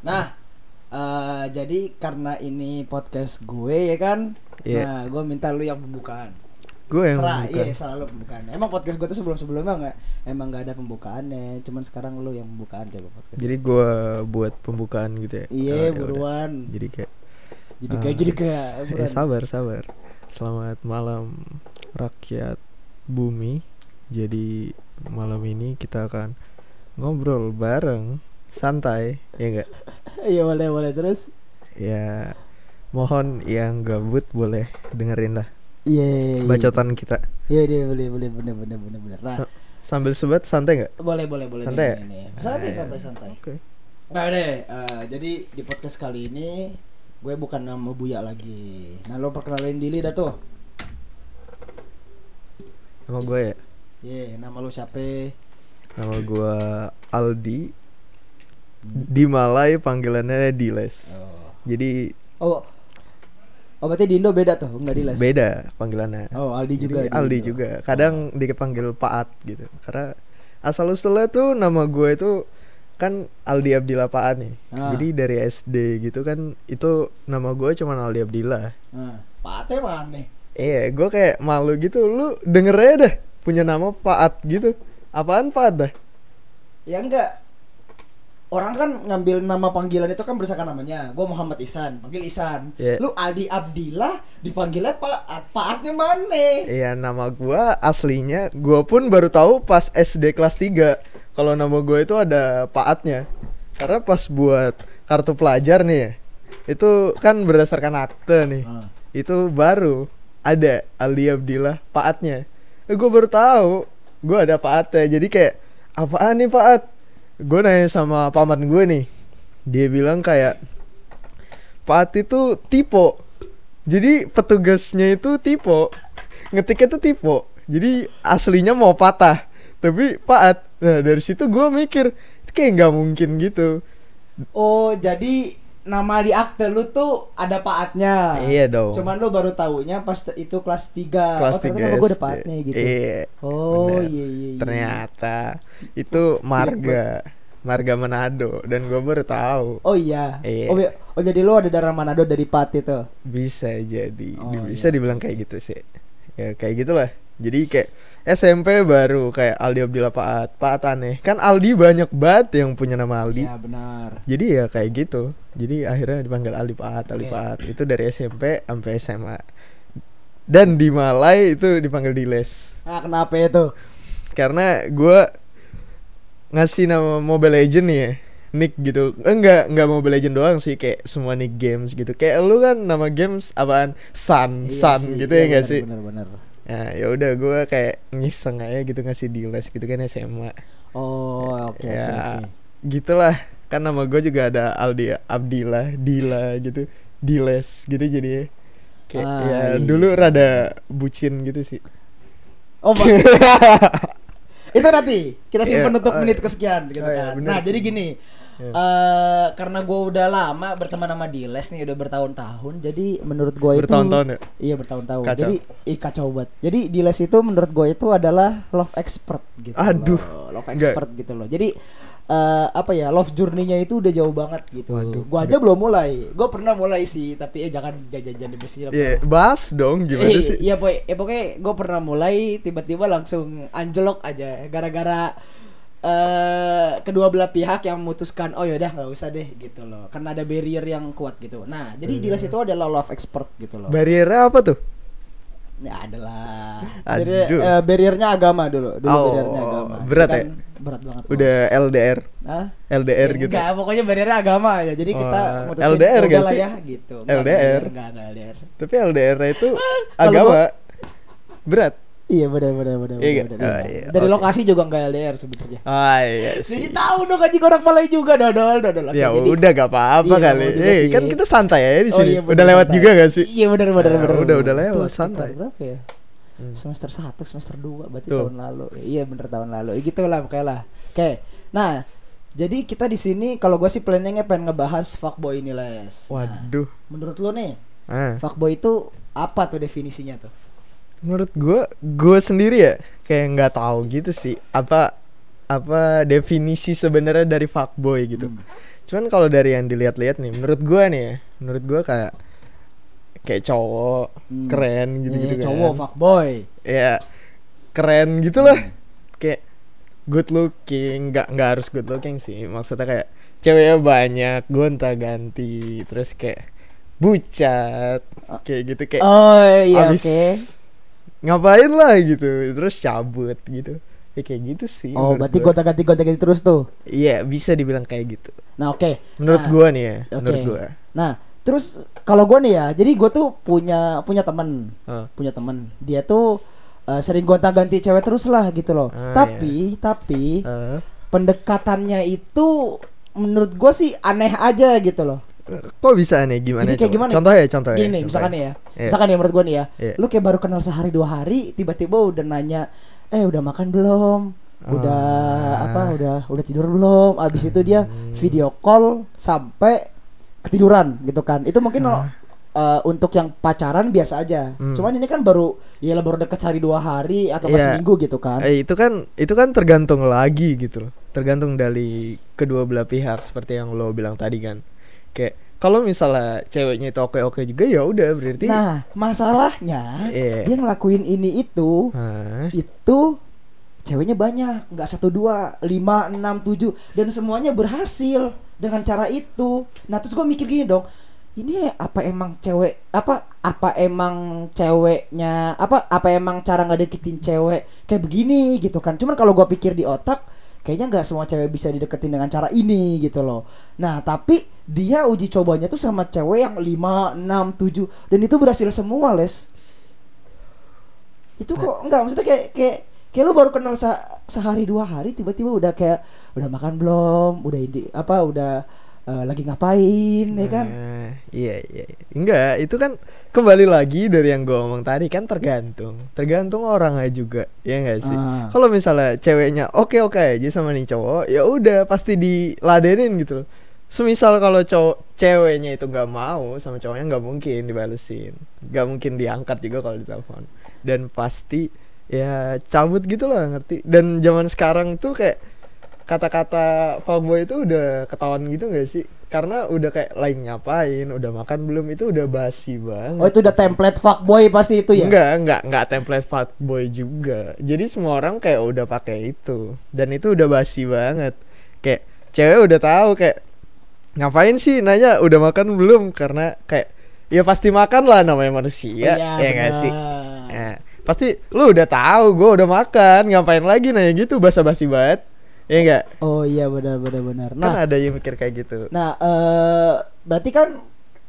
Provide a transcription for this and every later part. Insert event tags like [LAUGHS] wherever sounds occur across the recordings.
Nah, eh jadi karena ini podcast gue ya kan. Iya. Nah, gue minta lu yang pembukaan. Gue yang Serah, bukan. iya selalu pembukaan. Emang podcast gue tuh sebelum-sebelumnya nggak emang nggak ada pembukaannya. Cuman sekarang lu yang pembukaan coba podcast. Jadi gue buat pembukaan gitu ya. iya, Oh, ya buruan. Jadi kayak Jadi ah, kayak jadi kayak eh, buruan. sabar sabar. Selamat malam rakyat bumi. Jadi malam ini kita akan ngobrol bareng santai ya enggak? [LAUGHS] Iya boleh boleh terus. Ya mohon yang gabut boleh dengerin lah Iya. iya, iya. bacotan kita. Iya iya boleh boleh bener bener bener bener. Nah, Sa- Sambil sebat santai nggak? boleh boleh boleh Santai nih, ya? Santai Ah, iya. santai santai. Oke. Nah deh, eh, jadi di podcast kali ini gue bukan nama Buya lagi. Nah lo perkenalin diri dah tuh. Nama gue ya. Ye, nama lo siapa? Nama gue Aldi. Di Malai panggilannya Diles. Oh. Jadi Oh, oh berarti di Indo beda tuh, nggak di les? beda panggilannya. Oh Aldi Jadi juga. di Aldi Indo. juga. Kadang dipanggil Paat gitu. Karena asal usulnya tuh nama gue itu kan Aldi Abdillah Paat nih. Ah. Jadi dari SD gitu kan itu nama gue cuman Aldi Abdillah. Nah, Pate mana? Iya, gue kayak malu gitu. Lu denger aja dah punya nama Paat gitu. Apaan Paat dah? Ya enggak. Orang kan ngambil nama panggilan itu kan berdasarkan namanya. Gue Muhammad Isan, panggil Isan. Iya. Lu Aldi Abdillah dipanggilnya Paat. Paatnya mana? Iya nama gua aslinya gua pun baru tahu pas SD kelas 3 kalau nama gua itu ada paatnya. Karena pas buat kartu pelajar nih ya. Itu kan berdasarkan akte nih. Ah. Itu baru ada Aldi Abdillah paatnya. Eh, gua baru tahu gua ada paatnya. Jadi kayak apaan nih paat? Gue nanya sama paman gue nih. Dia bilang kayak paat itu tipe. Jadi petugasnya itu tipe ngetiknya tuh tipe jadi aslinya mau patah tapi paat nah dari situ gua mikir itu kayak nggak mungkin gitu Oh, jadi nama di akte lu tuh ada paatnya. iya dong Cuman lu baru taunya pas itu kelas 3. kelas oh, ternyata tiga nama gue ada paatnya gitu. iya Oh, bener. iya iya iya. ternyata itu marga marga Manado dan gua baru tahu Oh iya. Iya. Oh, oh, jadi lu ada darah Manado dari Pat itu. bisa jadi Oh, bisa iya. dibilang kayak gitu sih ya kayak gitulah jadi kayak SMP baru kayak Aldi Abdillah Paat Paat aneh kan Aldi banyak banget yang punya nama Aldi Iya benar. Jadi ya kayak gitu. Jadi akhirnya dipanggil Aldi Paat, Aldi Oke. Paat. Itu dari SMP sampai SMA. Dan di Malai itu dipanggil Diles. Ah, kenapa itu? Karena gua ngasih nama Mobile Legend nih ya. Nick gitu. Eh, Enggak, enggak Mobile Legend doang sih kayak semua nick games gitu. Kayak lu kan nama games apaan? Sun, Iya Sun sih, gitu iya ya enggak sih? Benar benar. Nah, ya udah gua kayak ngiseng aja gitu ngasih Diles gitu kan SMA. Oh, oke oke ya oke. gitulah kan nama gue juga ada Aldi Abdillah Dila gitu Diles gitu jadi kayak Ah, ya iya. dulu rada bucin gitu sih Oh, [LAUGHS] itu nanti kita simpan Iya, untuk oh, menit kesekian gitu oh, iya, kan. nah, jadi gini. Iya. eh karena gue udah lama berteman sama Diles nih udah bertahun-tahun jadi menurut gue itu Bertahun-tahun ya? iya bertahun-tahun Kacau. jadi ih kacau banget jadi Diles itu menurut gue itu adalah love expert gitu Aduh. loh. love expert gitu loh jadi eh apa ya love journey-nya itu udah jauh banget gitu Waduh. gue aja belum mulai gue pernah mulai sih tapi eh jangan jangan jangan dibesi ya bahas dong gimana Eh, sih Iya boy, ya pokoknya gue pernah mulai tiba-tiba langsung anjlok aja gara-gara eh kedua belah pihak yang memutuskan oh yaudah nggak usah deh gitu loh karena ada barrier yang kuat gitu. Nah jadi Hmm. Dilas itu adalah love expert gitu loh. barrier apa tuh ya adalah barrier, eh, barriernya agama dulu, dulu Oh, barriernya agama. berat Itu ya? Berat banget. Bos. udah LDR Hah? LDR Ya, gitu Enggak, pokoknya barriernya agama ya. Jadi kita Oh, mutusin LDR udah gak sih? ya gitu. Enggak, LDR. Enggak, enggak LDR. tapi LDR itu agama berat Iya benar benar benar. Iya, benar, oh, benar. iya, Dari oke. lokasi juga enggak LDR sebenarnya. ah iya sih Jadi tahu dong anjing orang Malay juga dodol dodol. Ya jadi- udah gak apa-apa Iya, kali Eh, sih. kan kita santai aja di Oh, sini iya, bener, udah lewat santai. juga gak sih Iya benar benar Nah, benar. udah, udah Itu lewat, sekitar santai. Berapa ya? Hmm. Semester 1, semester 2 berarti Tuh. tahun lalu. Iya bener tahun lalu. Ya, gitu lah pokoknya lah. Oke. Nah, jadi kita di sini kalau gue sih planningnya pengen ngebahas fuckboy ini les. Nah, waduh menurut lo nih, ah. fuckboy itu apa tuh definisinya tuh? Menurut gue gue sendiri ya kayak nggak tahu gitu sih apa apa definisi sebenarnya dari fuckboy gitu Hmm. Cuman kalau dari yang dilihat-lihat nih, menurut gua nih ya, menurut gua kayak kayak cowok Hmm. keren gitu-gitu Eh, kan. cowok fuckboy. Ya keren gitu lah. Hmm. Kayak good looking, nggak nggak harus good looking sih. Maksudnya kayak ceweknya banyak, gonta-ganti, terus kayak bucat, kayak gitu kayak Oh iya abis oke. Ngapain lah gitu, terus cabut gitu. Ya kayak gitu sih. Oh berarti gonta ganti gonta ganti terus tuh. Iya bisa dibilang kayak gitu. Nah oke. Menurut Nah, gua nih ya, oke. menurut gua. Nah terus kalau gue nih ya, jadi gue tuh punya punya temen, Heeh. punya temen. Dia tuh eh, sering gonta ganti cewek terus lah gitu loh. Ah, tapi tapi Eh, pendekatannya itu menurut gue sih aneh aja gitu loh. Kok bisa nih gimana? Kayak coba? gimana? Contohnya, contohnya. Gini nih, contohnya. misalkan nih ya, Iya. misalkan ya menurut gue nih ya, Iya. lu kayak baru kenal sehari dua hari, tiba-tiba udah nanya, eh udah makan belum? Udah Ah. apa? Udah udah tidur belum? Abis itu dia video call sampai ketiduran gitu kan? Itu mungkin uh, untuk yang pacaran biasa aja. Hmm. Cuman ini kan baru, ya baru deket sehari dua hari atau Iya. seminggu gitu kan? Eh, itu kan itu kan tergantung lagi gitu loh. Tergantung dari kedua belah pihak seperti yang lo bilang tadi kan. Kayak kalau misalnya ceweknya itu oke-oke juga ya udah berarti Nah, masalahnya Iya. dia ngelakuin ini itu Hah? itu ceweknya banyak nggak satu dua lima enam tujuh dan semuanya berhasil dengan cara itu nah terus gue mikir gini dong ini apa emang cewek apa apa emang ceweknya apa apa emang cara nggak deketin cewek kayak begini gitu kan cuman kalau gue pikir di otak kayaknya nggak semua cewek bisa dideketin dengan cara ini gitu loh. Nah tapi dia uji cobanya tuh sama cewek yang 5, 6, 7 dan itu berhasil semua les. Itu kok enggak maksudnya kayak kayak kayak lu baru kenal se- sehari dua hari tiba-tiba udah kayak udah makan belum? Udah ini apa udah eh, lagi ngapain ya kan Nah, iya, iya iya. Enggak, itu kan kembali lagi dari yang gue ngomong tadi kan tergantung. Tergantung orangnya juga, ya enggak sih? Ah. Kalau misalnya ceweknya oke-oke aja sama nih cowok, ya udah pasti diladenin gitu loh. Semisal kalau cowok ceweknya itu nggak mau sama cowoknya nggak mungkin dibalesin, nggak mungkin diangkat juga kalau ditelepon. Dan pasti ya cabut gitu lah ngerti. Dan zaman sekarang tuh kayak kata-kata fuckboy itu udah ketahuan gitu gak sih? Karena udah kayak lain ngapain, udah makan belum itu udah basi banget. oh itu udah template fuckboy pasti itu ya Enggak, enggak, enggak template fuckboy juga. Jadi semua orang kayak udah pakai itu. Dan itu udah basi banget. Kayak cewek udah tahu kayak ngapain sih nanya udah makan belum karena kayak ya pasti makan lah namanya manusia, Iya, ya enggak sih? benar. Nah, pasti lu udah tahu gue udah makan, ngapain lagi nanya gitu basa-basi banget. Ya enggak? oh iya benar benar benar kan nah ada yang mikir kayak gitu. nah eh berarti kan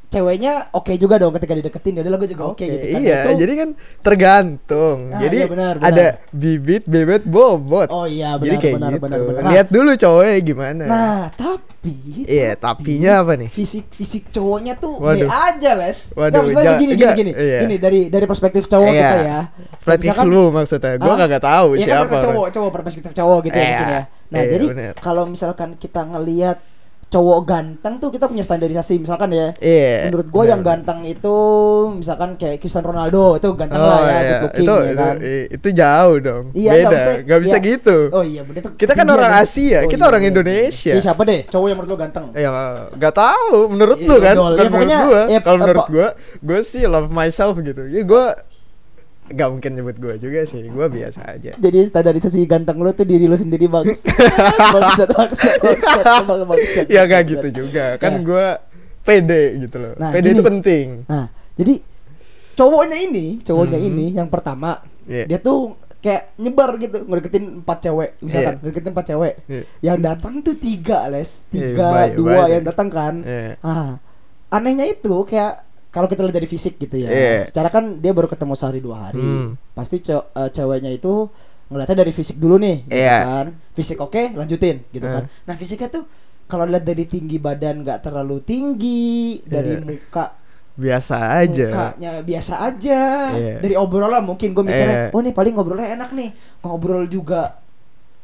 ceweknya oke juga dong ketika dideketin ya udah gue juga oke gitu kan iya, Itu- jadi kan tergantung. Ah, jadi iya, benar, ada benar. bibit, bebet, bobot. oh iya jadi benar kayak benar gitu. benar benar Lihat dulu cowoknya gimana. nah tapi iya, tapinya apa nih? fisik fisik cowoknya tuh Waduh. B aja les Waduh, Nggak, maksudnya gini gini gini iya. gini dari dari perspektif cowok Iya. kita ya Perspektif Misalkan- lu maksudnya. Gua Ah, kagak tahu Iya kan siapa. mereka cowok cowok perspektif cowok gitu ya Iya, mungkin ya nah iya, jadi kalau misalkan kita ngelihat cowok ganteng tuh kita punya standarisasi misalkan ya Iya. menurut gue benar. yang ganteng itu misalkan kayak Cristiano Ronaldo itu ganteng lah ya iya. good looking itu, ya kan itu, itu jauh dong. Iya, Beda. nggak, maksudnya- Nggak bisa iya. gitu. oh iya bener tuh Kita kan tinggi orang ya, Asia, kita orang bener, Indonesia. Iya, siapa deh cowok yang menurut lo ganteng Ya nggak tahu menurut Iya, lu kan, Ya, menurut pokoknya, gua. ya, Kalau menurut gua, gua sih love myself gitu. Ya gua nggak mungkin nyebut gua juga sih. Gua biasa aja. jadi standarisasi ganteng lo tuh diri lo sendiri bagus [LAUGHS] bangsat bangsat bangsat bangsat, bangsat ya nggak gitu juga. Ya. Kan gua pede gitu loh. Nah, pede itu penting. Nah, jadi cowoknya ini, cowoknya Mhm. ini yang pertama, Iya. dia tuh kayak nyebar gitu, ngedeketin empat cewek, misalkan Iya. ngedeketin empat cewek. Iya. Yang datang tuh tiga, les, Iya, tiga, baik, dua yang datang kan. Iya. Ah, anehnya itu kayak kalau kita lihat dari fisik gitu ya. Iya. Secara kan dia baru ketemu sehari dua hari. Hmm. Pasti ce- eh, ceweknya itu ngeliatnya dari fisik dulu nih, gitu Iya. kan. Fisik oke, lanjutin gitu Eh. kan. Nah, fisiknya tuh kalau lihat dari tinggi badan nggak terlalu tinggi, dari Iya. muka Biasa aja. mukanya biasa aja Iya. dari obrolan mungkin gue mikirnya Iya. oh nih paling ngobrolnya enak nih ngobrol juga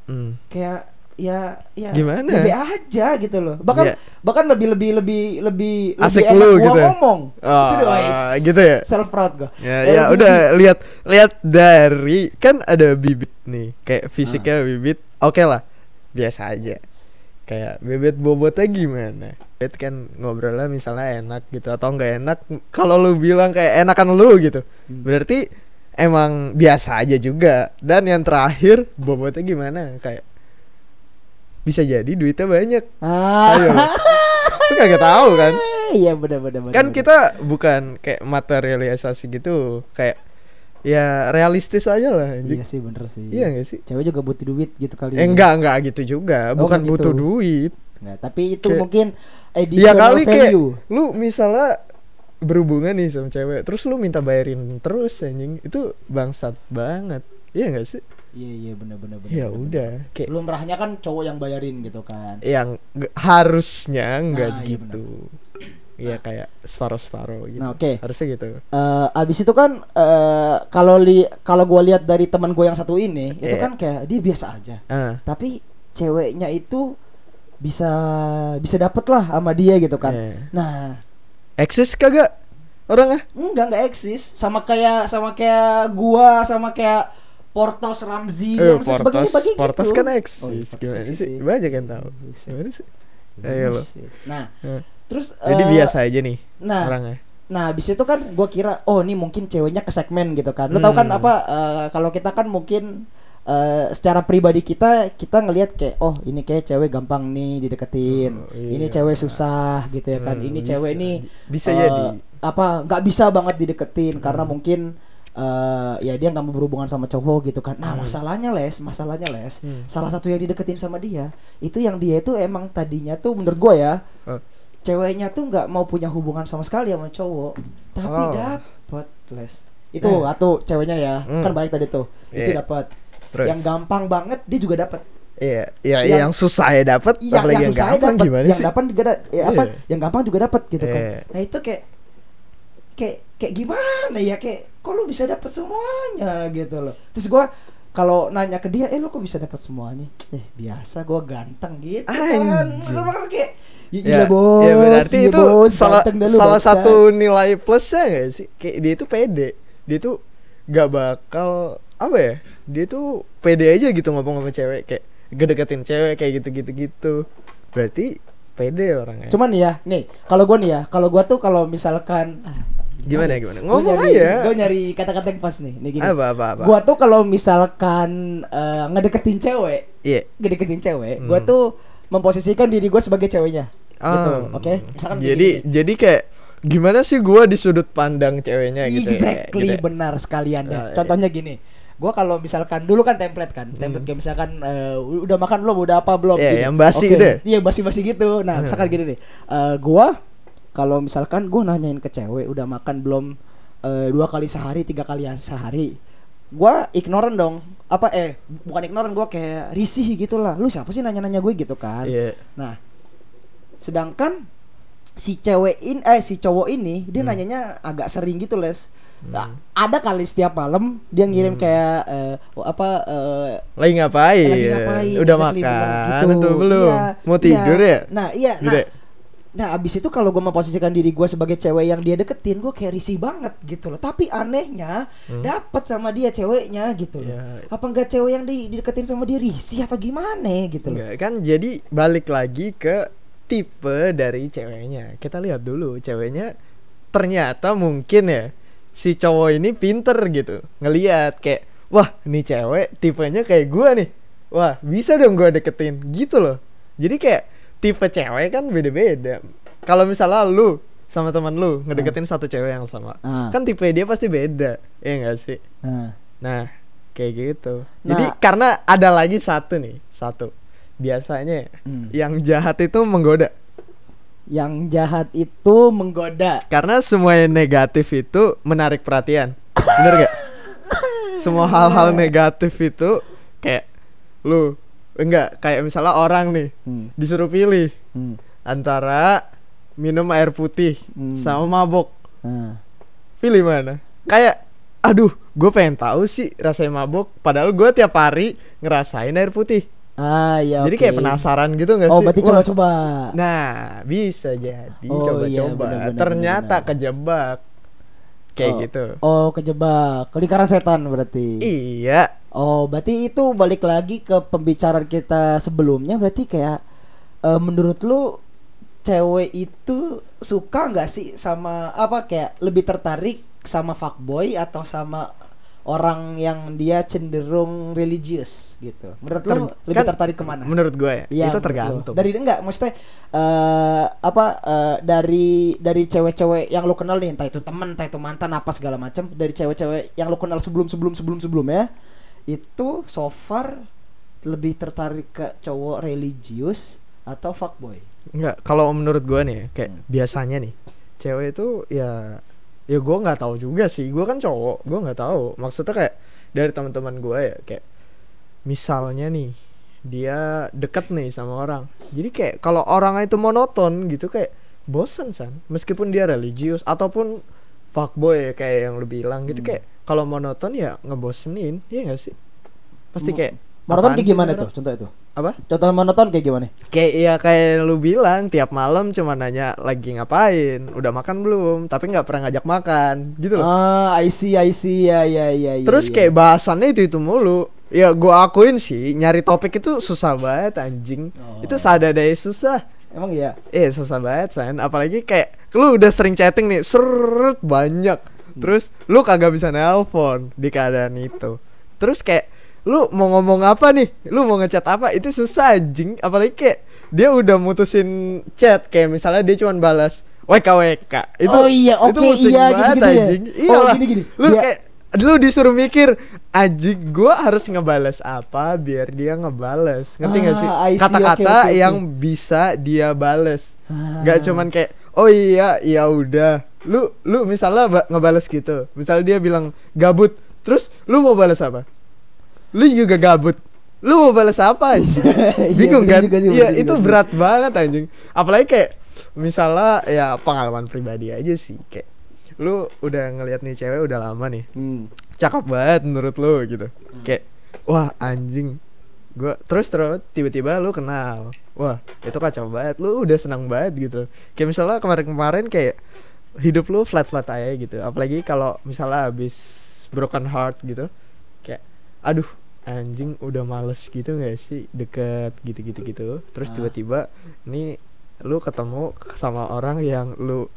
Hmm. kayak ya ya Gimana? be aja gitu loh bahkan Iya. bahkan lebih lebih lebih lebih Asik lebih enak lu gua gitu ya? ngomong Oh, Serius. gitu ya? self proud gue Ya, ya udah lihat lihat dari kan ada bibit nih kayak fisiknya Ah. bibit oke lah biasa aja kayak bebet bobotnya gimana bebet kan ngobrolnya misalnya enak gitu atau nggak enak kalau lu bilang kayak enakan lu gitu Hmm. berarti emang biasa aja juga dan yang terakhir bobotnya gimana kayak bisa jadi duitnya banyak Ah. ayo lu kagak tahu kan Iya benar benar benar. kan benar. kita bukan kayak materialisasi gitu kayak ya realistis aja lah anjing. Iya sih bener sih. iya gak sih Cewek juga butuh duit gitu kali. eh ya. enggak enggak gitu juga Oh, bukan nggak butuh gitu. duit Nggak, tapi itu Kayak- mungkin additional kali kayak value. lu misalnya berhubungan nih sama cewek terus lu minta bayarin terus anjing itu bangsat banget iya gak sih Iya iya benar benar benar. ya udah kayak Lu merahnya kan cowok yang bayarin gitu kan. yang harusnya enggak Nah, iya gitu iya kayak separuh separuh gitu Nah, oke. harusnya gitu Eh abis itu kan eh kalau li kalau gua lihat dari teman gue yang satu ini itu Iya. kan kayak dia biasa aja. ah Tapi ceweknya itu bisa bisa dapet lah sama dia gitu kan. Iya. Nah, eksis kagak orang ah enggak enggak eksis sama kayak sama kayak gua sama kayak Portos Ramzi Eh, sebagainya Portos, bagi Portos gitu. kan eksis. Oh, iya, Portos Gimana eksis sih? Banyak yang tahu. Buset. Gimana sih? Ayo lo. Buset. Nah, Eh. terus Jadi eh, biasa aja nih Nah, orangnya. Nah, abis itu kan gua kira oh ini mungkin ceweknya ke segmen gitu kan. Lo tau kan Hmm. apa eh, kalau kita kan mungkin eh, secara pribadi kita kita ngelihat kayak oh ini kayak cewek gampang nih dideketin. Oh, Ini iya. cewek susah gitu ya kan. Hmm, ini bisa. cewek ini Bisa eh, jadi. apa nggak bisa banget dideketin karena Hmm. mungkin eh, ya dia nggak mau berhubungan sama cowok gitu kan. Nah, Hmm. masalahnya Les, masalahnya Les, Hmm. salah satu yang dideketin sama dia itu yang dia itu emang tadinya tuh menurut gua ya Oh. ceweknya tuh nggak mau punya hubungan sama sekali sama cowok tapi Oh. dapat les itu Nah. atau ceweknya ya Hmm. kan baik tadi tuh itu Iya. dapat yang gampang banget dia juga dapat Iya, iya yang- yang, susah ya dapat, yang yang yang, susah gampang dapat gimana yang sih? dapat juga da- ya apa Iya. yang gampang juga dapat gitu kan Iya. nah itu kayak kayak kayak gimana ya kayak kok lu bisa dapat semuanya gitu loh terus gua kalau nanya ke dia eh lu kok bisa dapat semuanya eh biasa gua ganteng gitu kan. Bener-bener kayak "Ya, Ya, bos ya berarti iya, itu bos, salah lu, salah bangsa." satu nilai plusnya gak sih? Kayak dia tuh pede. Dia tuh gak bakal apa ya? Dia tuh pede aja gitu ngomong sama cewek kayak gedeketin cewek kayak gitu-gitu gitu. Berarti pede orangnya. Cuman ya, nih, kalau gua nih ya, kalau gua tuh kalau misalkan Gimana, gimana? Gua Ngomong nyari, aja. Gua nyari kata-kata yang pas nih. Nih gini. apa apa apa. Gua tuh kalau misalkan eh, ngedeketin cewek, Iya. ngedeketin cewek, Hmm. gua tuh memposisikan diri gua sebagai ceweknya. gitu, Ah, oke? Misalkan kayak jadi gini. jadi kayak gimana sih gua di sudut pandang ceweknya gitu ya, exactly gitu ya. benar sekalian deh. Oh, iya. Contohnya gini. Gua kalau misalkan dulu kan template kan, template kayak misalkan eh, udah makan belum, udah apa belum Hmm. Iya, gini. yang basi Oke. itu ya? Iya, basi-basi gitu. Nah, misalkan gini nih. eh, gua kalau misalkan gua nanyain ke cewek udah makan belum eh, dua kali sehari, tiga kali sehari. Gua ignoran dong. Apa eh bukan ignoran gua kayak risih gitu lah. Lu siapa sih nanya-nanya gue gitu kan? Iya. Nah, sedangkan si cewek in eh si cowok ini dia Hmm. nanyanya agak sering gitu les. Nah, ada kali setiap malam dia ngirim Hmm. kayak eh, oh, apa eh, Lagi ngapain? lagi ngapain Udah makan gitu. atau belum? Iya, Mau tidur iya. ya? Nah, iya. Nah? Nah abis itu kalau gue memposisikan diri gue sebagai cewek yang dia deketin, gue kayak risih banget gitu loh. Tapi anehnya dapat sama dia ceweknya gitu loh. Hmm. Ya. Apa enggak cewek yang di, dideketin sama dia risih atau gimana gitu loh? Enggak, kan jadi balik lagi ke tipe dari ceweknya. Kita lihat dulu ceweknya ternyata mungkin ya si cowok ini pinter gitu. Ngeliat kayak wah, nih cewek tipenya kayak gua nih. Wah, bisa dong gua deketin gitu loh. Jadi kayak tipe cewek kan beda-beda. Kalau misalnya lu sama teman lu ngedeketin satu cewek yang sama, Ah. kan tipe dia pasti beda. Ya enggak sih? Nah, Nah, kayak gitu. Nah. Jadi karena ada lagi satu nih, satu. Biasanya Hmm. yang jahat itu menggoda. yang jahat itu menggoda. Karena semua yang negatif itu menarik perhatian. Bener gak? [LAUGHS] Semua hal-hal negatif itu kayak lu enggak kayak misalnya orang nih Hmm. disuruh pilih Hmm. antara minum air putih Hmm. sama mabok. Nah. Pilih mana? Kayak aduh, gue pengen tahu sih rasanya mabok padahal gue tiap hari ngerasain air putih. Ah ya. Jadi oke. kayak penasaran gitu gak Oh sih? berarti Wah, coba-coba. Nah, bisa jadi Oh, coba-coba. iya, benar-benar, Ternyata benar-benar. kejebak. Kayak oh. gitu. Oh kejebak. Lingkaran setan berarti. Iya. Oh berarti itu balik lagi ke pembicaraan kita sebelumnya berarti kayak eh, menurut lu cewek itu suka nggak sih sama apa kayak lebih tertarik sama fuckboy atau sama orang yang dia cenderung religius gitu. Menurut lu Ter- lebih kan tertarik ke mana? Menurut gue ya, Iya, itu tergantung. lu. Dari enggak maksudnya eh apa eh, dari dari cewek-cewek yang lu kenal nih entah itu temen entah itu mantan apa segala macam dari cewek-cewek yang lu kenal sebelum sebelum sebelum sebelumnya itu so far lebih tertarik ke cowok religius atau fuckboy. Enggak, kalau menurut gue nih ya, kayak Hmm. biasanya nih cewek itu ya ya gue nggak tahu juga sih. Gue kan cowok, gue nggak tahu. Maksudnya kayak dari teman-teman gue ya kayak misalnya nih dia deket nih sama orang. Jadi kayak kalau orang itu monoton gitu kayak bosen san. Meskipun dia religius ataupun fuckboy ya, kayak yang lu bilang gitu Hmm. kayak kalau monoton ya ngebosenin, iya gak sih? Pasti kayak Monoton kayak gimana tuh? Contoh itu. Apa? Contoh monoton kayak gimana? Kayak ya kayak lu bilang tiap malam cuma nanya lagi ngapain, udah makan belum, tapi nggak pernah ngajak makan, gitu loh. Ah, I see, I see, ya, ya, ya. ya, Terus ya. kayak bahasannya itu itu mulu. Ya gua akuin sih nyari topik itu susah banget anjing. Oh. Itu sadadai susah. emang iya. Eh susah banget san. Apalagi kayak lu udah sering chatting nih, seret banyak. Terus lu kagak bisa nelpon di keadaan itu. Terus kayak lu mau ngomong apa nih? Lu mau ngechat apa? Itu susah anjing. Apalagi kayak dia udah mutusin chat kayak misalnya dia cuma balas WKWK. Itu Oh iya, itu oke, pusing iya, banget, gitu-gitu ya. anjing. Oh, Iyalah. gini-gini. Lu Dia- kayak lu disuruh mikir anjing gua harus ngebales apa biar dia ngebales ngerti gak sih Ah, I see, kata-kata oke, oke. yang bisa dia bales Ah. Gak cuman kayak oh iya ya udah lu lu misalnya ba- ngebales gitu misalnya dia bilang gabut terus lu mau balas apa lu juga gabut. Lu mau balas apa anjing? [LAUGHS] Iya, bingung kan? iya itu juga berat banget anjing. Apalagi kayak misalnya ya pengalaman pribadi aja sih. Kayak lu udah ngelihat nih cewek udah lama nih. Hmm. cakep banget menurut lu gitu. Kayak wah anjing. Gua terus terus tiba-tiba lu kenal. Wah itu kacau banget. Lu udah senang banget gitu. Kayak misalnya kemarin-kemarin kayak hidup lu flat-flat aja gitu. Apalagi kalau misalnya habis broken heart gitu. Kayak aduh anjing udah males gitu gak sih deket gitu-gitu gitu terus Ah. tiba-tiba nih lu ketemu sama orang yang lu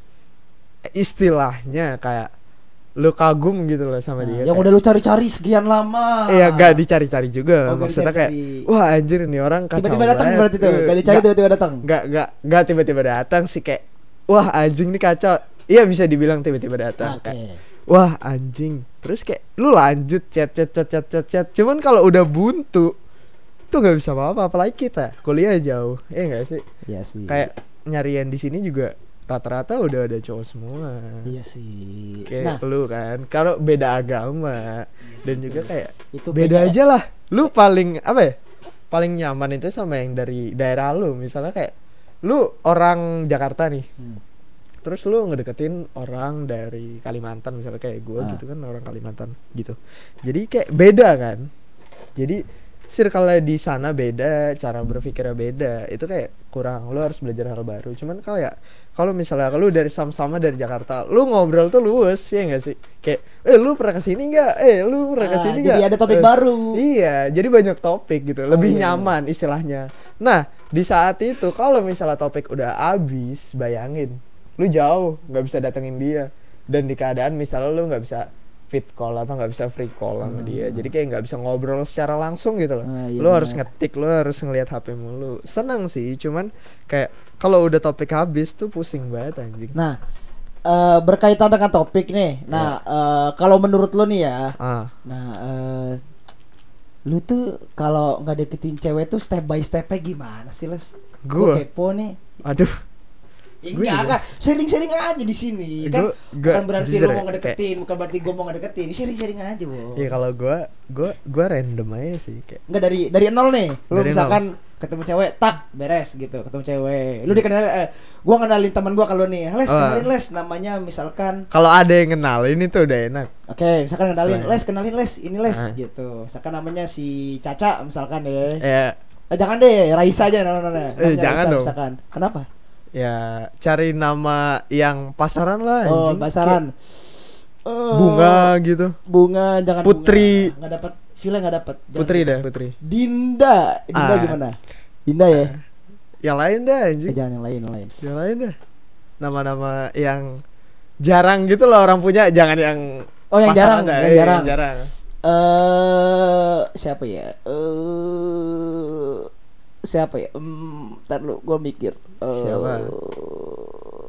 istilahnya kayak lu kagum gitu loh sama Nah, dia yang kayak- udah lu cari-cari sekian lama. Iya gak dicari-cari juga Oh, Maksudnya kayak. Wah anjir nih orang Tiba-tiba datang berarti tuh. Gak dicari tiba-tiba datang. Nggak nggak nggak tiba-tiba datang sih kayak Wah anjing nih kacau Iya bisa dibilang tiba-tiba datang Oke. kayak, Wah anjing. Terus kayak lu lanjut chat chat chat chat chat chat. Cuman kalau udah buntu Tuh nggak bisa apa-apa Apalagi kita. Kuliah jauh Iya gak sih? Iya sih. Kayak nyarian di sini juga Rata-rata udah ada cowok semua. Iya sih. Kayak Nah, lu kan Kalau beda agama Iya sih, dan itu. juga kayak itu beda kayaknya- aja lah. Lu paling apa ya paling nyaman itu sama yang dari daerah lu. Misalnya kayak lu orang Jakarta nih. Hmm. Terus lu ngedeketin orang dari Kalimantan misalnya kayak gue Ah. gitu kan orang Kalimantan gitu jadi kayak beda kan jadi circle di sana beda cara berpikirnya beda itu kayak kurang lu harus belajar hal baru cuman kalau ya kalau misalnya lu dari sama-sama dari Jakarta lu ngobrol tuh luwes ya enggak sih kayak eh lu pernah ke sini nggak eh lu pernah Ah, ke sini jadi nggak ada topik Eh, baru. Iya, jadi banyak topik gitu, lebih iya, iya. nyaman istilahnya. Nah, di saat itu kalau misalnya topik udah habis, bayangin, lu jauh nggak bisa datengin dia, dan di keadaan misalnya lu nggak bisa fit call atau nggak bisa free call sama dia, jadi kayak nggak bisa ngobrol secara langsung gitu loh. Ah, iya lu harus ngetik, lu harus ngelihat HP mulu. Senang sih, cuman kayak kalau udah topik habis tuh pusing banget anjing. Nah, eh, berkaitan dengan topik nih. Nah, eh, kalau menurut lo nih ya, Ah, nah eh, lu tuh kalau nggak deketin cewek tuh step by stepnya gimana sih, Les? Gua kepo nih. aduh, Ya, enggak, enggak. sharing-sharing aja di sini. Kan Gua- bukan berarti lu ya, mau ngedeketin, bukan berarti gua mau ngedeketin. Sharing-sharing aja, Bo. ya kalau gua, gua, gua random aja sih kayak. Enggak dari dari nol nih. Lu misalkan ketemu cewek, tak beres gitu, ketemu cewek. Lu dikenal eh, gua kenalin teman gua kalau nih, Les, Oh. kenalin Les namanya misalkan Kalau ada yang kenal ini tuh udah enak. Oke, misalkan kenalin Selain. Les, kenalin Les, ini Les Ah. gitu. Misalkan namanya si Caca misalkan deh. Ya, Eh, jangan deh, Raisa aja namanya. Eh, Namanya jangan Raisa dong. Misalkan. Kenapa? Ya cari nama yang pasaran lah Oh, anjing. pasaran. Kayak Eh, bunga gitu. Bunga jangan Putri. bunga. Nggak dapat feel nggak dapat. Putri dah, Putri. Dinda. Dinda Ah. gimana? Dinda ya. yang lain dah Eh, anjing jangan yang lain yang lain yang lain dah nama-nama yang jarang gitu loh orang punya jangan yang oh yang jarang dah. yang Iya, jarang jarang eh siapa ya eh siapa ya hmm, ntar lu gua mikir Eh, Siapa?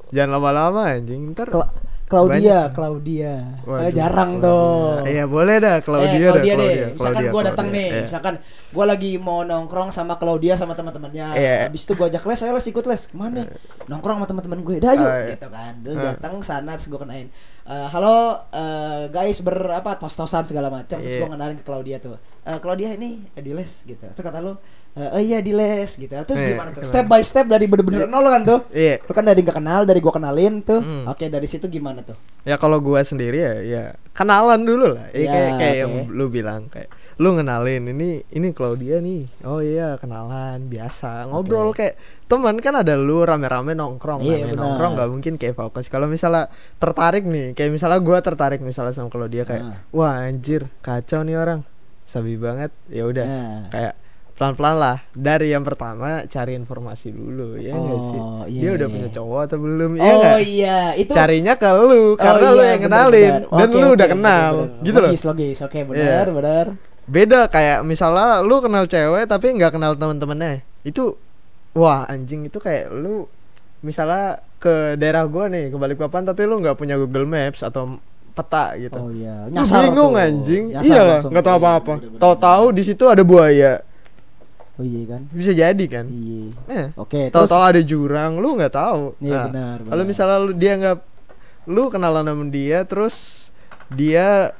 jangan lama-lama anjing ntar Cla- Claudia Banyak. Claudia Waduh, Eh, jarang Claudia. dong iya boleh dah Claudia, eh, dah, Claudia deh. Claudia, Misalkan Claudia, gue datang Claudia. nih, Iya. misalkan gue lagi mau nongkrong sama Claudia sama teman-temannya. Iya. Habis itu gue ajak les, ayo les ikut les. Ke mana? Nongkrong sama teman-teman gue. Dah yuk, Ah, iya. gitu kan. Dia Ah. datang sana terus gue kenain. Eh, halo eh, guys berapa tos-tosan segala macam. Terus Iya. gue kenalin ke Claudia tuh. Eh, Claudia ini eh, di les gitu. Terus kata lu, eh oh iya di les gitu. Terus Iya, gimana tuh? gimana? Step by step dari bener-bener nol kan tuh. iya Lu kan dari gak kenal, dari gue kenalin tuh. Hmm. Oke, dari situ gimana tuh? ya kalau gua sendiri ya ya kenalan dulu lah ya, Ya, kayak kayak oke. yang lu bilang kayak lu ngenalin ini ini Claudia nih oh iya kenalan biasa ngobrol kayak teman kan ada lu rame-rame nongkrong Iya, rame nongkrong nggak mungkin kayak fokus kalau misalnya tertarik nih kayak misalnya gua tertarik misalnya sama Claudia kayak Ah. wah anjir kacau nih orang sabi banget ya udah Nah. kayak pelan-pelan lah dari yang pertama cari informasi dulu ya nggak sih Oh, iya, dia iya, udah iya. punya cowok atau belum ya oh nggak? iya, itu carinya ke lu karena Oh, lu iya, yang bener, kenalin bener. dan Oke, lu oke, udah bener, kenal bener. gitu loh Logis, logis. Oke, benar, Iya. benar. Beda kayak misalnya lu kenal cewek tapi nggak kenal teman-temannya itu wah anjing itu kayak lu misalnya ke daerah gua nih ke Balikpapan tapi lu nggak punya Google Maps atau peta gitu. Oh iya, Lu bingung tuh. anjing. Nyasar iya lah nggak tahu apa-apa. tahu-tahu di situ ada buaya. Oh iya kan? bisa jadi kan? Iya. eh Oke, terus? tahu-tahu ada jurang lu nggak tahu. Iya, Nah, benar, kalau misalnya lu dia nggak lu kenalan sama dia terus dia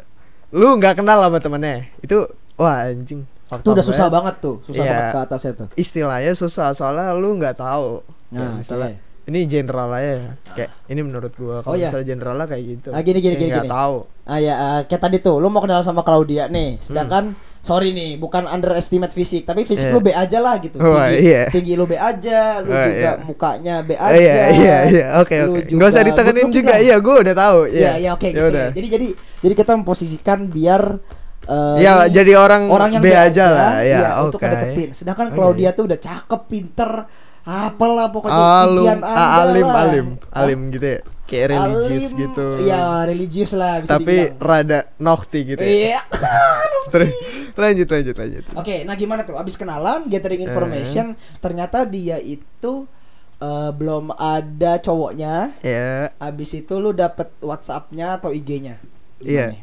lu nggak kenal sama temennya. Itu wah anjing itu udah susah banget tuh, susah Iya. banget ke atasnya tuh. istilahnya susah soalnya lu nggak tahu Nah, misalnya oke. ini general aja ya. kayak ini menurut gua Oh, kalau iya. misalnya generalnya kayak gitu Ah, gini, gini, Kayak gini, nggak gini. tahu Ah ya, ah, kayak tadi tuh, lu mau kenal sama Claudia nih, sedangkan sorry nih, bukan underestimate fisik, tapi fisik Hmm. Iya. lu B aja lah gitu. Wah, tinggi, iya. tinggi lu B aja, lu Oh, juga iya. mukanya B Oh, aja. iya iya iya oke oke nggak usah ditekenin juga lah. iya gua udah tahu Iya, iya oke Ya gitu. ya. Jadi jadi jadi kita memposisikan biar eh, Ya, jadi orang orang yang B B aja lah, ya, iya, untuk oke. ngedeketin. Sedangkan Oke. Claudia tuh udah cakep, pinter, apalah pokoknya Alum, impian ah, Anda alim, lah. alim, alim gitu ya, kayak religius Alim, gitu. Iya, religius lah bisa Tapi dibilang. rada nokti gitu. Ya. Iya. [LAUGHS] Terus lanjut, lanjut, lanjut. Oke, nah gimana tuh? Abis kenalan, Eh. gathering information, ternyata dia itu eh, belum ada cowoknya. Ya, Abis itu lu dapet WhatsApp-nya atau IG-nya? iya.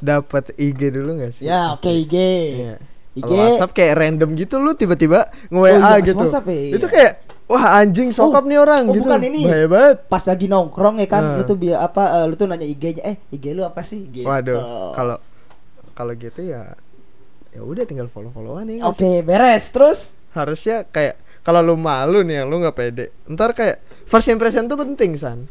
Dapat IG dulu gak sih? Ya, oke IG. Iya. IG. Kalau WhatsApp kayak random gitu lu tiba-tiba nge WA Oh iya, gitu. WhatsApp ya, iya. Itu kayak wah anjing sokap Oh, nih orang oh, gitu. bukan ini. Bahaya banget. Pas lagi nongkrong ya kan, Nah. lu tuh biar apa? eh, lu tuh nanya IG-nya, eh IG lu apa sih? Gitu. Waduh, kalau kalau gitu ya ya udah tinggal follow-followan ya. nggak Oke, beres. Terus harusnya kayak kalau lu malu nih lu nggak pede ntar kayak first impression tuh penting san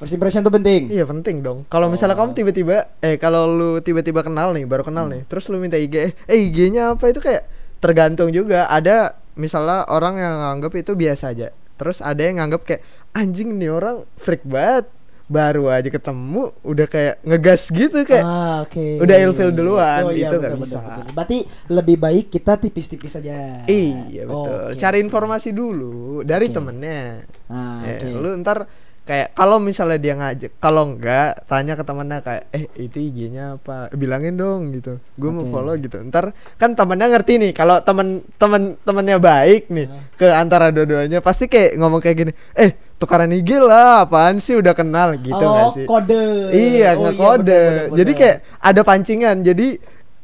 first impression tuh penting. iya penting dong kalau misalnya Oh. kamu tiba-tiba eh kalau lu tiba-tiba kenal nih baru kenal Hmm. nih terus lu minta IG eh, eh IG-nya apa itu kayak tergantung juga ada misalnya orang yang nganggap itu biasa aja terus ada yang nganggap kayak anjing nih orang freak banget baru aja ketemu udah kayak ngegas gitu kayak ah, oke. udah ilfil duluan, Oh, iya, itu nggak bener, bisa. bener, bener. Berarti lebih baik kita tipis-tipis aja. Iya betul. Oke, Cari siap. informasi dulu dari Oke. temennya. Ah, Eh, oke. lu ntar kayak kalau misalnya dia ngajak kalau enggak tanya ke temennya kayak eh itu IG-nya apa bilangin dong gitu gue mau Oke. follow gitu ntar kan temennya ngerti nih kalau temen temen temennya baik nih ke antara dua-duanya pasti kayak ngomong kayak gini eh tukaran IG lah apaan sih udah kenal gitu oh, nggak sih kode. iya Oh, ngekode bener, bener, jadi kayak ada pancingan jadi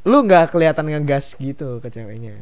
lu nggak kelihatan ngegas gitu ke ceweknya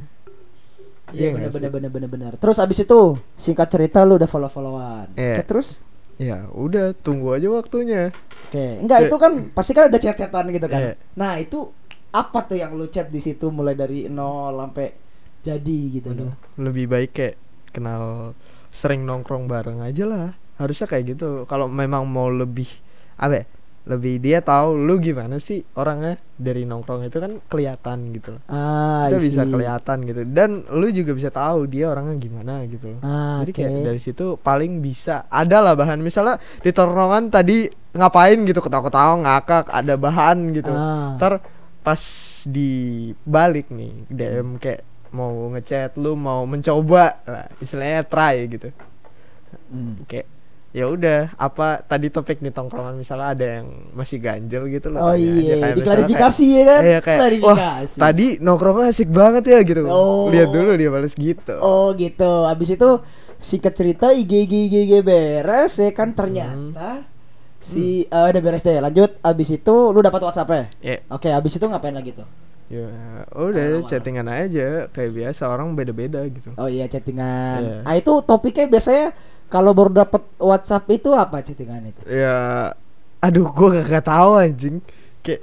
Iya nggak bener bener bener bener bener. Terus abis itu singkat cerita lu udah follow followan. Iya. Oke terus? Ya udah tunggu aja waktunya Oke. Enggak Iya. itu kan pasti kan ada chat-chatan gitu kan. Iya. Nah itu apa tuh yang lu chat di situ mulai dari nol sampai jadi gitu loh. lebih baik kayak kenal sering nongkrong bareng aja lah harusnya kayak gitu kalau memang mau lebih apa ya, lebih dia tahu lu gimana sih orangnya dari nongkrong itu kan kelihatan gitu. Loh Ah, kita I bisa kelihatan gitu. Dan lu juga bisa tahu dia orangnya gimana gitu loh. Ah, jadi oke. kayak dari situ paling bisa ada lah bahan. Misalnya di tongkrongan tadi ngapain gitu ketawa-ketawa ngakak ada bahan gitu. Ah. ntar pas di balik nih DM kayak mau ngechat lu mau mencoba. Lah, istilahnya try gitu. Hmm. kayak ya udah apa tadi topik nih tongkrongan misalnya ada yang masih ganjel gitu loh Oh aja. iya, Kayak diklarifikasi ya kan? iya, kayak wah Klarifikasi. tadi nongkrongnya asik banget ya gitu Oh. lihat dulu dia balas gitu Oh gitu. Abis itu singkat cerita IG IG IG, IG beres ya kan ternyata si eh, udah beres deh. Lanjut. Abis itu lu dapat WhatsApp ya? ya Oke, abis itu ngapain lagi tuh? ya udah Awal-awal. chattingan aja kayak biasa orang beda-beda gitu Oh iya chattingan. Iya. Ah itu topiknya biasanya kalau baru dapat WhatsApp itu apa chattingan itu? ya aduh gua gak, gak tahu anjing. Kayak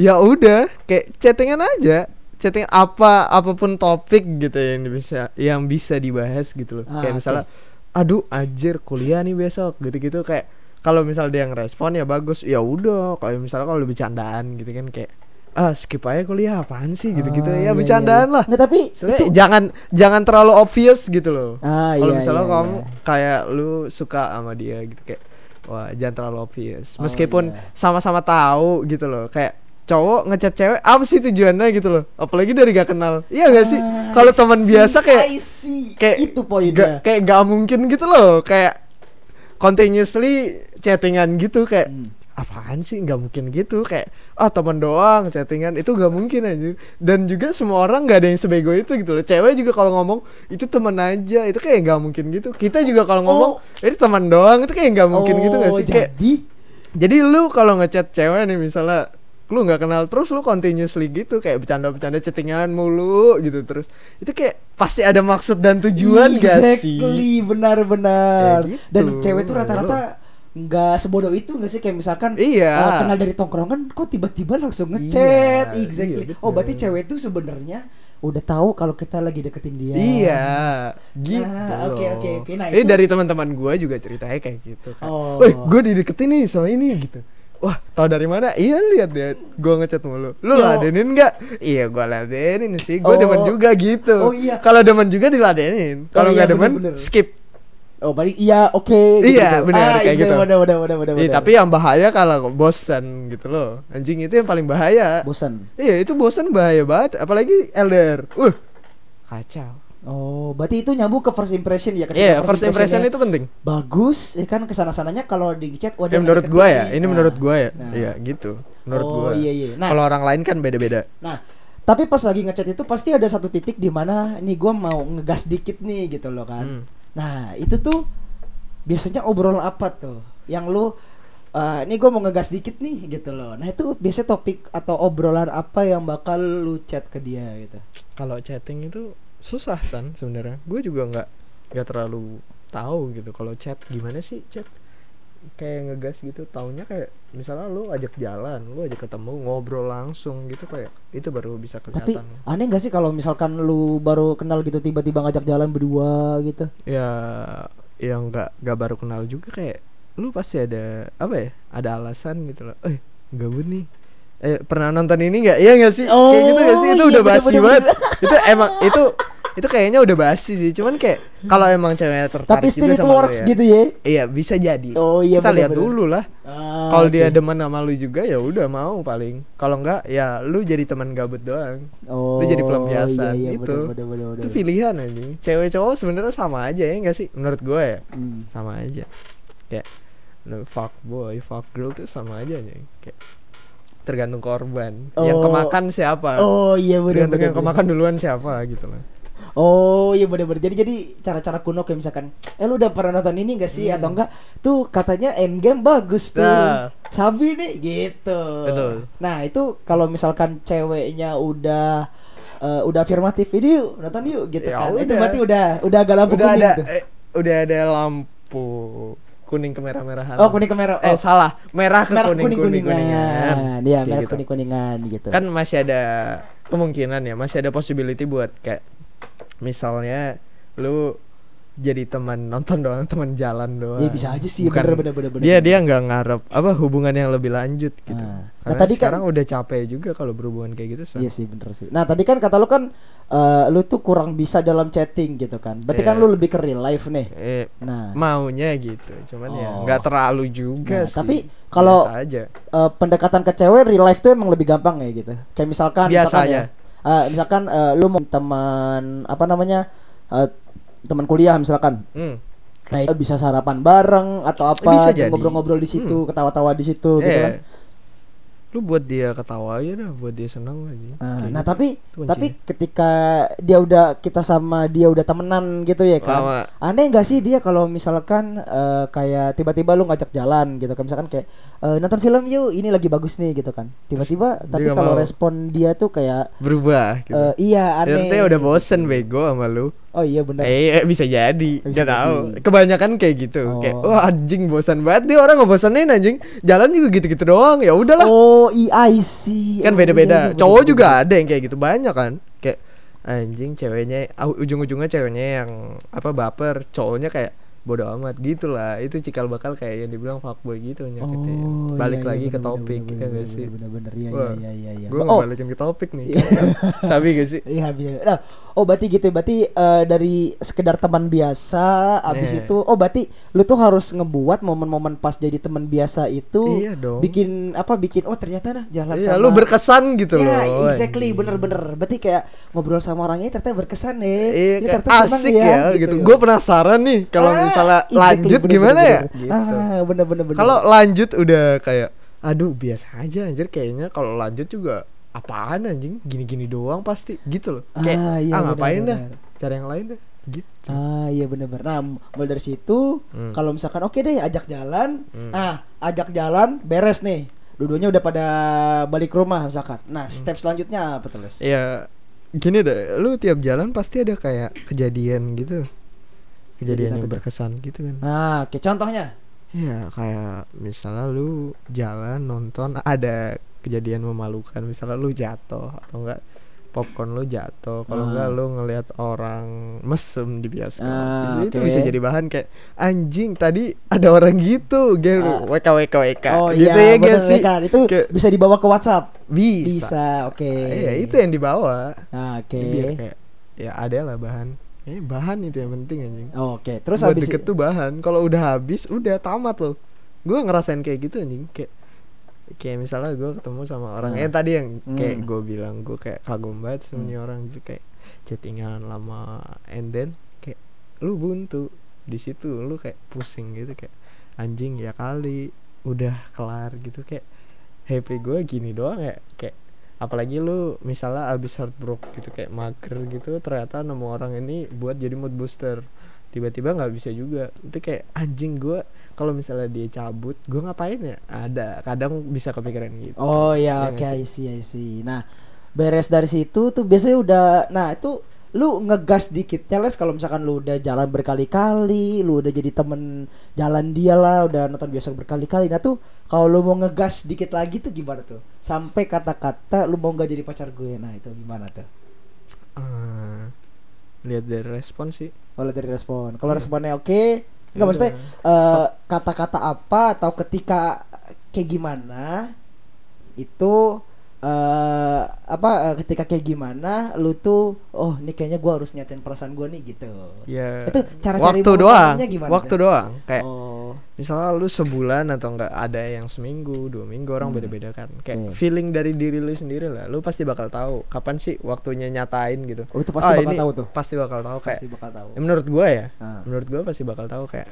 ya udah kayak chattingan aja. Chatting apa apa pun topik gitu yang bisa yang bisa dibahas gitu loh. Ah, kayak misalnya aduh anjir kuliah nih besok gitu-gitu. Kayak kalau misal dia ngerespon ya bagus. Ya udah kalau misalnya kalau bercandaan gitu kan kayak ah skip aja kuliah apaan sih gitu-gitu Ah, ya iya, bercandaan iya. lah Nggak tapi Sebenarnya itu jangan jangan terlalu obvious gitu loh Ah kalau iya. misalnya iya, kamu iya. kayak lu suka sama dia gitu kayak wah jangan terlalu obvious Oh, meskipun iya. sama-sama tahu gitu loh kayak cowok ngechat cewek apa sih tujuannya gitu loh apalagi dari gak kenal iya gak sih Ah, kalau teman biasa kayak kayak itu poinnya. kayak gak mungkin gitu loh kayak continuously chattingan gitu kayak Hmm. Apaan sih? Nggak mungkin gitu. Kayak ah teman doang chattingan. Itu nggak mungkin aja dan juga semua orang nggak ada yang sebego itu gitu loh. Cewek juga kalau ngomong itu teman aja. Itu kayak nggak mungkin gitu. Kita juga kalau ngomong itu teman doang. Itu kayak nggak mungkin gitu nggak Oh, sih kayak jadi? Jadi lu kalau ngechat cewek nih misalnya lu nggak kenal terus lu continuously gitu kayak bercanda-bercanda chattingan mulu gitu terus. Itu kayak pasti ada maksud dan tujuan gak sih? Exactly, benar-benar. Ya gitu. Dan cewek tuh rata-rata nggak sebodoh itu nggak sih kayak misalkan Iya. eh, kenal dari tongkrongan kok tiba-tiba langsung ngechat Iya, exactly iya, oh berarti cewek tuh sebenarnya udah tahu kalau kita lagi deketin dia Iya, gitu. Ah, oke, loh. oke, oke. Nah, Ini itu- dari teman-teman gua juga ceritanya kayak gitu kan. Oh. Gua dideketin nih sama ini gitu. Wah, tau dari mana? Iya lihat deh, gua ngechat mulu. Lu Yo. ladenin nggak? Iya, gua ladenin sih. Gua Oh. demen juga gitu. Oh, iya. Kalau demen juga diladenin. Kalau Oh, iya, nggak demen, bener-bener. skip. Oh berarti iya oke Iya, benar, kayak gitu. benar benar benar benar Ih, tapi yang bahaya kalau bosan gitu loh. Anjing itu yang paling bahaya. bosan Iya, itu bosan bahaya banget, apalagi LDR. Uh, kacau. oh berarti itu nyambung ke first impression ya ketika Iya, first impression impressionnya itu penting. bagus ya kan ke sana sananya kalau di chat wah Ya, menurut gua ya, nih. ini Nah, menurut gua ya. nah. Iya, gitu. Menurut Oh, gua. iya, iya. Nah. Kalau orang lain kan beda-beda. Nah, tapi pas lagi ngechat itu pasti ada satu titik di mana nih gua mau ngegas dikit nih gitu loh kan. Hmm. Nah, itu tuh biasanya obrolan apa tuh? Yang lu eh nih gua mau ngegas dikit nih gitu loh. Nah, itu biasanya topik atau obrolan apa yang bakal lu chat ke dia gitu. Kalau chatting itu susah san sebenarnya. Gue juga nggak nggak terlalu tahu gitu kalau chat gimana sih chat kayak ngegas gitu taunya kayak misalnya lu ajak jalan lu ajak ketemu ngobrol langsung gitu kayak itu baru bisa Tapi kelihatan. aneh gak sih kalau misalkan lu baru kenal gitu tiba-tiba ngajak jalan berdua gitu? ya yang nggak nggak baru kenal juga kayak lu pasti ada apa ya ada alasan gitu loh. Eh gabut nih. Eh pernah nonton ini nggak? Iya nggak sih? Kayak gitu nggak sih? Itu Oh, udah iya, basi bener-bener. banget. Itu emang itu itu kayaknya udah basi sih cuman kayak kalau emang ceweknya tertarik Tapi still it works ya, gitu ya. iya bisa jadi. Oh iya kita lihat dulu lah. Ah, kalau dia oke. demen sama lu juga ya udah mau paling. Kalau enggak ya lu jadi teman gabut doang. Oh, lu jadi pelampiasan iya, iya, gitu. bener, bener, bener, itu bener. pilihan anjing. Cewek cowok sebenarnya sama aja ya enggak sih? Menurut gue ya Hmm. sama aja. Kayak fuck boy fuck girl tuh sama aja nih kayak tergantung korban. Yang Oh. kemakan siapa? Oh iya tergantung benar. yang kemakan duluan siapa gitu lah Oh iya benar. Jadi jadi cara-cara kuno kayak misalkan, eh lu udah pernah nonton ini gak sih atau enggak? Tuh katanya endgame bagus tuh. Hmm. Nah. Sabi nih gitu. Betul. Nah, itu kalau misalkan ceweknya udah eh, udah afirmatif, ini yuk nonton yuk gitu Ya kan. Itu udah. berarti udah udah agak lampu udah kuning ada tuh. eh, udah ada lampu kuning kemerah-merahan Oh, kuning ke merah. eh Oh, salah merah ke merah kuning kuning kuning-kuningan. Iya, Kayak merah gitu. kuning-kuningan gitu. kan masih ada kemungkinan ya masih ada possibility buat kayak misalnya lu jadi teman nonton doang teman jalan doang Ya, bisa aja sih, Bukan- bener, bener, bener, bener, dia bener. dia nggak ngarep apa hubungan yang lebih lanjut gitu Ah. Nah, karena tadi kan- sekarang udah capek juga kalau berhubungan kayak gitu San. Iya sih bener sih. Nah tadi kan kata lu kan eh, lu tuh kurang bisa dalam chatting gitu kan. Berarti kan Iya. lu lebih ke real life nih. eh, Nah, maunya gitu cuman ya Oh. nggak terlalu juga Nah, sih tapi kalau- eh, pendekatan ke cewek real life tuh emang lebih gampang ya gitu. Kayak misalkan misalkan Biasanya. ya, Eh, misalkan eh, lu mau teman apa namanya eh, teman kuliah misalkan Hmm. Nah, itu bisa sarapan bareng atau apa, Bisa dan jadi. ngobrol-ngobrol di situ, ketawa-tawa di situ gitu Eh, kan. Lu buat dia ketawa aja dah, buat dia senang Nah, aja. Kayak nah gitu. tapi tapi ketika dia udah kita sama dia udah temenan gitu ya kan. Lama. Aneh nggak sih dia kalau misalkan eh, kayak tiba-tiba lu ngajak jalan gitu kan misalkan kayak eh, nonton film yuk ini lagi bagus nih gitu kan. Tiba-tiba tapi kalau respon dia tuh kayak berubah gitu. eh, iya aneh. Ternyata udah bosen bego sama lu. Oh iya benar. Eh bisa jadi, Bisa nggak tahu. Kebanyakan kayak gitu. Oh. Kayak wah anjing bosan banget dia orang ngebosenin anjing. Jalan juga gitu-gitu doang. Ya udahlah. Oh, iya I see. kan Oh, beda-beda. iya, iya, Cowok juga ada yang kayak gitu banyak kan. Kayak anjing ceweknya ujung-ujungnya ceweknya yang apa baper, cowoknya kayak bodoh amat gitu lah. Itu cikal bakal kayak yang dibilang fuckboy gitu nyakitin. Oh, Balik iya, iya, lagi ke bener, topik bener, ya bener, gak sih? bener, bener, iya, Wah, iya, iya, iya. Gue Oh, balikin ke topik nih. Iya. [LAUGHS] Sabi gak sih? Iya, iya. Nah, oh berarti gitu. Berarti eh, dari sekedar teman biasa, abis Iya. itu, oh berarti lu tuh harus ngebuat momen-momen pas jadi teman biasa itu, Iya dong. bikin apa? Bikin oh ternyata nah jalan Iya, sama. lu berkesan gitu Ya, loh. exactly, bener-bener. Berarti kayak ngobrol sama orangnya ternyata berkesan nih. Iya, ternyata asik ya, gitu. Gue penasaran nih kalau Ah, misalnya exactly, lanjut bener, gimana bener, ya? bener. Gitu. Ah, bener-bener. bener. Kalau lanjut udah kayak aduh biasa aja anjir kayaknya kalau lanjut juga apaan anjing gini-gini doang pasti gitu loh. Kayak Ah, iya, ah ngapain bener-bener. dah? Cari yang lain dah. Gitu. Ah iya bener-bener Nah mulai dari situ Hmm. Kalau misalkan oke deh ajak jalan Hmm. Ah ajak jalan beres nih Dudunya udah pada balik rumah misalkan Nah Hmm. step selanjutnya apa tuh Les? Ya gini deh, lu tiap jalan pasti ada kayak kejadian gitu. Kejadian yang berkesan gitu kan. Nah oke contohnya? Ya kayak misalnya lu jalan nonton ada kejadian memalukan misalnya lu jatuh atau enggak popcorn lu jatuh kalau Ah. enggak lu ngelihat orang mesum di bioskop. Ah, itu bisa jadi bahan kayak anjing tadi ada orang gitu gitu. Ah. wk wk wk Oh gitu iya ya bener, sih? kan? Itu Kayak bisa dibawa ke WhatsApp? Bisa, Bisa oke. Iya, itu yang dibawa. Nah oke. Biar kayak ya ada lah bahan eh bahan itu yang penting anjing. Oke terus buat habis deket tuh bahan. Kalau udah habis udah tamat loh. Gue ngerasain kayak gitu anjing. Kayak kayak misalnya gue ketemu sama orang. Hmm. eh tadi yang kayak Hmm. gue bilang gue kayak kagum banget sama Hmm. orang jadi kayak chattingan lama and then kayak lu buntu. Di situ lu kayak pusing gitu kayak anjing ya kali udah kelar gitu. Kayak happy gue gini doang ya. Kayak apalagi lu misalnya abis heartbroken gitu kayak mager gitu ternyata nemu orang ini buat jadi mood booster. Tiba-tiba nggak bisa juga. Itu kayak anjing gue kalau misalnya dia cabut gue ngapain ya? Ada kadang bisa kepikiran gitu. Oh ya Iya oke nggak I see I see. Nah beres dari situ tuh biasanya udah nah itu lu ngegas dikit les kalau misalkan lu udah jalan berkali-kali, lu udah jadi temen jalan dia lah, udah nonton biasa berkali-kali. Nah tuh kalau lu mau ngegas dikit lagi tuh gimana tuh? Sampai kata-kata lu mau nggak jadi pacar gue. Nah itu gimana tuh? Eh, lihat dari respon sih Kalau dari respon, kalau Iya. responnya oke, nggak Ya maksudnya eh, kata-kata apa atau ketika kayak gimana itu eh apa eh, ketika kayak gimana lu tuh oh ini kayaknya gua harus nyatain perasaan gua nih gitu ya Itu cara cari waktu doang gimana waktu tuh? doang kayak oh misalnya lu sebulan atau enggak ada yang seminggu dua minggu orang Hmm. beda-beda kan kayak Oke. feeling dari diri lu sendiri lah lu pasti bakal tahu kapan sih waktunya nyatain gitu oh itu pasti Ah, bakal ini tahu tuh pasti bakal tahu kayak pasti bakal tahu ya menurut gua ya Nah. menurut gua pasti bakal tahu kayak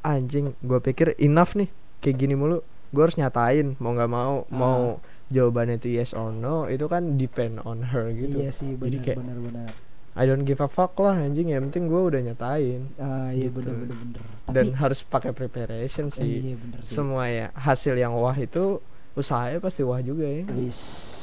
anjing gua pikir enough nih kayak gini mulu gua harus nyatain mau nggak mau Ah. mau jawabannya itu yes or no itu kan depend on her gitu iya sih Jadi benar kayak benar benar I don't give a fuck lah anjing yang penting gua udah nyatain ah iya Gitu. benar benar benar dan tapi harus pakai preparation eh, sih iya benar sih semua ya hasil yang wah itu usahanya pasti wah juga ya Wis,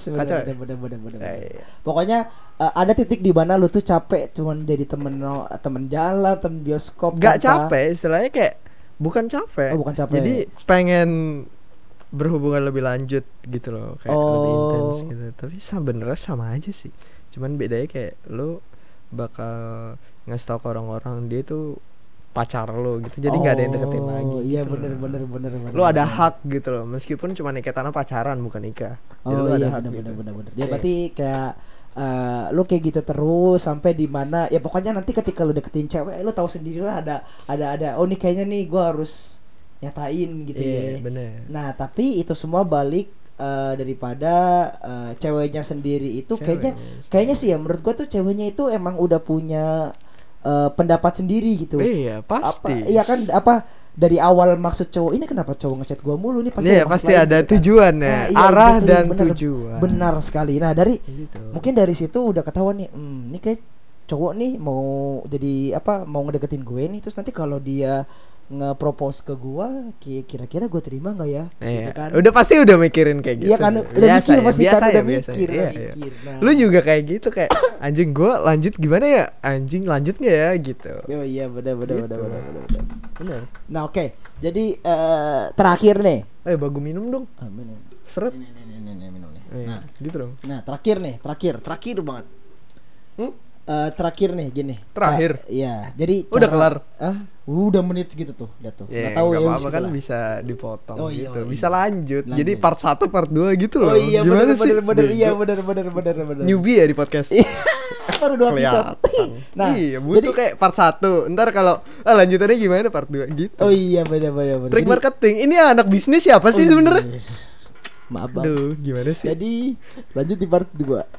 benar ya? benar benar benar benar. Eh, Pokoknya eh, ada titik di mana lu tuh capek cuman jadi temen no- temen jalan, temen bioskop. nggak tanpa- capek istilahnya kayak bukan capek Oh, bukan capek. jadi pengen berhubungan lebih lanjut gitu loh kayak lebih Oh. intens gitu tapi sebenarnya sama aja sih cuman bedanya kayak lu bakal ngasih tau ke orang-orang dia tuh pacar lo gitu jadi nggak ada yang deketin Oh, lagi Iya gitu bener bener bener bener. lu ada bener. hak gitu loh meskipun cuma ikatannya pacaran bukan nikah Jadi Oh ada iya hak bener gitu. bener bener bener. Ya Kayak- berarti kayak eh, lu kayak gitu terus sampai di mana ya pokoknya nanti ketika lu deketin cewek lu tahu sendirilah ada ada ada oh nih kayaknya nih gua harus nyatain gitu iya ya. bener Nah, tapi itu semua balik eh, daripada eh, ceweknya sendiri itu Ceweknya kayaknya kayaknya sih ya menurut gua tuh ceweknya itu emang udah punya eh, pendapat sendiri gitu. Iya, Apa pasti. iya kan apa dari awal maksud cowok ini kenapa cowok ngechat gua mulu nih pasti Iya, ada pasti ada gitu kan. tujuannya, Nah, iya, arah exactly, dan bener, tujuan. Benar sekali. Nah, dari Gitu. mungkin dari situ udah ketahuan nih, hmm, ini kayak cowok nih mau jadi apa mau ngedeketin gue nih terus nanti kalau dia nge-propose ke gua ki- kira-kira gue terima nggak ya Iya. gitu kan Udah pasti udah mikirin kayak gitu. Iya kan, udah mikir pasti kan, udah mikir, udah Iya, iya. mikir. Nah. Lu juga kayak gitu kayak [COUGHS] anjing gua lanjut gimana ya? Anjing lanjut nggak ya gitu. oh iya benar benar Gitu. benar benar benar benar. Benar. nah oke jadi eh, terakhir nih Eh, bagu minum dong. Ah, minum. Seret. Ini, ini, ini, ini, minum nih. Iya, nah gitu dong. nah terakhir nih terakhir terakhir banget Hmm? Eh, terakhir nih gini Terakhir? Ca- Iya jadi Udah cara- kelar? ah udah menit gitu tuh lihat tuh nggak tahu ya apa-apa kan bisa dipotong Oh, iya, gitu. oh, iya. Bisa lanjut. Lanjut. Jadi part 1, part 2 gitu loh. Oh iya sih? bener bener iya Bego. bener bener bener bener. Newbie ya di podcast. [LAUGHS] Baru dua episode. [LAUGHS] Nah, iya, jadi butuh kayak part 1. Ntar kalau ah, lanjutannya gimana part 2 gitu. Oh iya bener bener bener. Trik Jadi- marketing. Ini anak bisnis siapa Oh sih iya. sebenarnya? Maaf bang. Aduh, gimana sih? Jadi lanjut di part 2